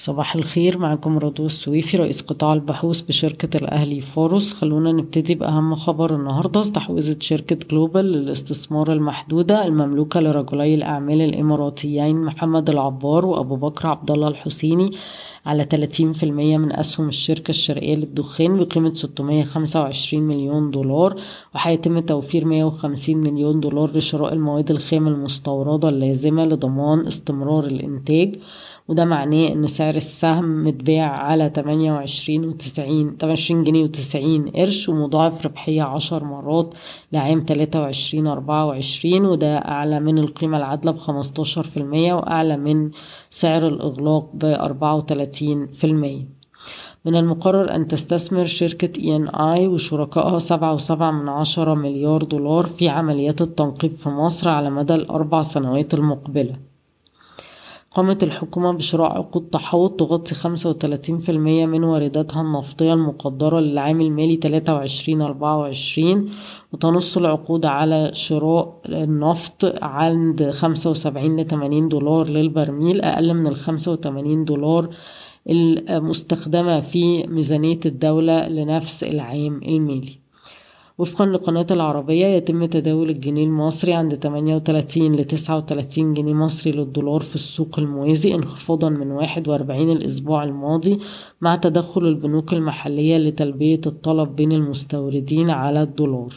صباح الخير معكم رضوى السويفي رئيس قطاع البحوث بشركة الأهلي فاروس خلونا نبتدي بأهم خبر النهاردة. استحوذت شركة جلوبال للاستثمار المحدودة المملوكة لرجلي الأعمال الإماراتيين محمد العبار وأبو بكر عبد الله الحسيني على 30% من أسهم الشركة الشرقية للدخان بقيمة 625 مليون دولار وهيتم توفير 150 مليون دولار لشراء المواد الخام المستوردة اللازمة لضمان استمرار الإنتاج. وده معناه إن سعر السهم متباع على تمانية وعشرين وتسعين تمانية جنيه وتسعين قرش ومضاعف ربحية عشر مرات لعام تلاتة وعشرين أربعة وعشرين وده أعلى من القيمة العادلة في المية وأعلى من سعر الإغلاق المية من المقرر أن تستثمر شركة اي ان اي وشركائها سبعة وسبعة من عشرة مليار دولار في عمليات التنقيب في مصر على مدى الأربع سنوات المقبلة. قامت الحكومة بشراء عقود تحوط تغطي خمسة وتلاتين في المية من وارداتها النفطية المقدرة للعام المالي تلاتة وعشرين أربعة وعشرين وتنص العقود على شراء النفط عند خمسة وسبعين لتمانين دولار للبرميل أقل من الخمسة وتمانين دولار المستخدمة في ميزانية الدولة لنفس العام المالي. وفقا لقناة العربية يتم تداول الجنيه المصري عند 38 ل 39 جنيه مصري للدولار في السوق الموازي انخفاضا من 41 الأسبوع الماضي مع تدخل البنوك المحلية لتلبية الطلب بين المستوردين على الدولار.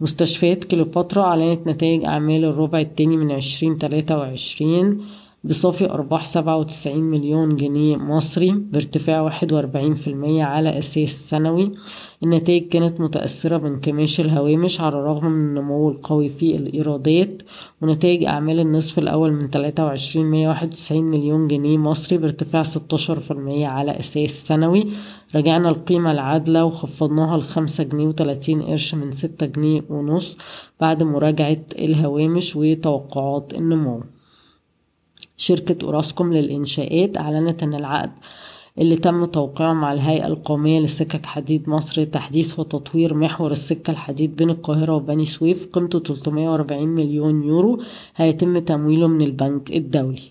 مستشفيات كليوباترا أعلنت نتائج أعمال الربع الثاني من عشرين تلاتة وعشرين بصافي أرباح سبعة وتسعين مليون جنيه مصري بارتفاع واحد وأربعين في المية على أساس سنوي. النتائج كانت متأثرة بانكماش الهوامش على الرغم من النمو القوي في الإيرادات ونتائج أعمال النصف الأول من تلاتة وعشرين مية واحد وتسعين مليون جنيه مصري بارتفاع ستاشر في المية على أساس سنوي. رجعنا القيمة العادلة وخفضناها لخمسة جنيه وتلاتين قرش من ستة جنيه ونص بعد مراجعة الهوامش وتوقعات النمو. شركة أوراسكوم للإنشاءات أعلنت أن العقد اللي تم توقيعه مع الهيئة القومية للسكك حديد مصر لتحديث وتطوير محور السكة الحديد بين القاهرة وبني سويف قيمته 340 مليون يورو هيتم تمويله من البنك الدولي.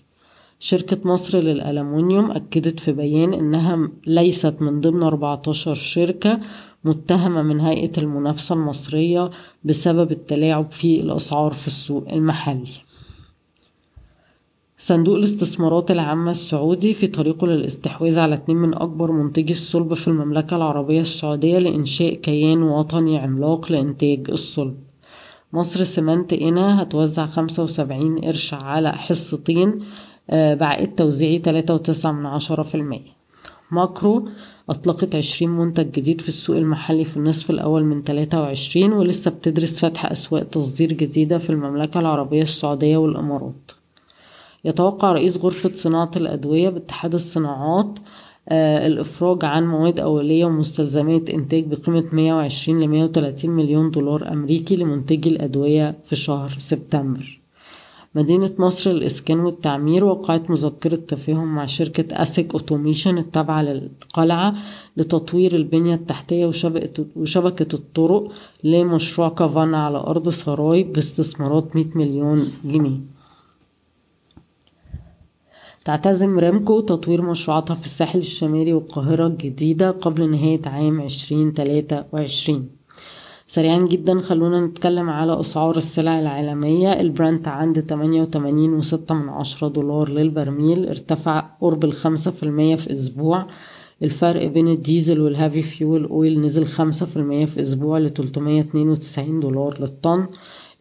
شركة مصر للألمنيوم أكدت في بيان إنها ليست من ضمن 14 شركة متهمة من هيئة المنافسة المصرية بسبب التلاعب في الأسعار في السوق المحلي. صندوق الاستثمارات العامة السعودي في طريقه للاستحواذ على اتنين من أكبر منتجي الصلب في المملكة العربية السعودية لإنشاء كيان وطني عملاق لإنتاج الصلب. مصر سمنت إنا هتوزع خمسة وسبعين قرش على حصتين آه، بعقد توزيعي تلاتة وتسعة من عشرة في المية. ماكرو أطلقت عشرين منتج جديد في السوق المحلي في النصف الأول من تلاتة وعشرين ولسه بتدرس فتح أسواق تصدير جديدة في المملكة العربية السعودية والإمارات. يتوقع رئيس غرفة صناعة الأدوية باتحاد الصناعات آه الإفراج عن مواد أولية ومستلزمات إنتاج بقيمة 120 ل 130 مليون دولار أمريكي لمنتجي الأدوية في شهر سبتمبر. مدينة مصر للإسكان والتعمير وقعت مذكرة تفاهم مع شركة أسيك أوتوميشن التابعة للقلعة لتطوير البنية التحتية وشبكة, الطرق لمشروع كافانا على أرض سراي باستثمارات 100 مليون جنيه. تعتزم رامكو تطوير مشروعاتها في الساحل الشمالي والقاهرة الجديدة قبل نهاية عام عشرين تلاتة وعشرين. سريعا جدا خلونا نتكلم على أسعار السلع العالمية. البرنت عند تمانية وتمانين وستة من عشرة دولار للبرميل ارتفع قرب الخمسة في المية في أسبوع. الفرق بين الديزل وال heavy fuel oil نزل خمسة في المية في أسبوع لتلتمية اتنين وتسعين دولار للطن.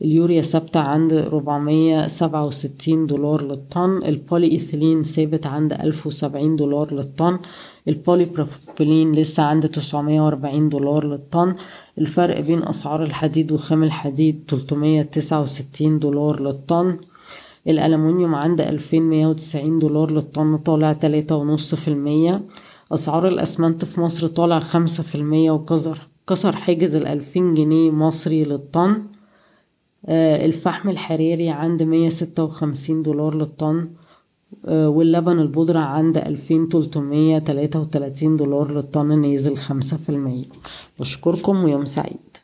اليوريا ثابتة عند ربعمية سبعة وستين دولار للطن. البولي إيثيلين ثابت عند ألف وسبعين دولار للطن. البولي بروبيلين لسه عند تسعمية وأربعين دولار للطن. الفرق بين أسعار الحديد وخام الحديد تلتمية تسعة وستين دولار للطن. الألمنيوم عند ألفين مية وتسعين دولار للطن طالع تلاتة ونص في المية. أسعار الأسمنت في مصر طالع خمسة في المية وكسر كسر حاجز الألفين جنيه مصري للطن. الفحم الحراري عند مية ستة وخمسين دولار للطن آه، واللبن البودرة عند ألفين تلتمية تلاتة وتلاتين دولار للطن نازل خمسة في المية. بشكركم ويوم سعيد.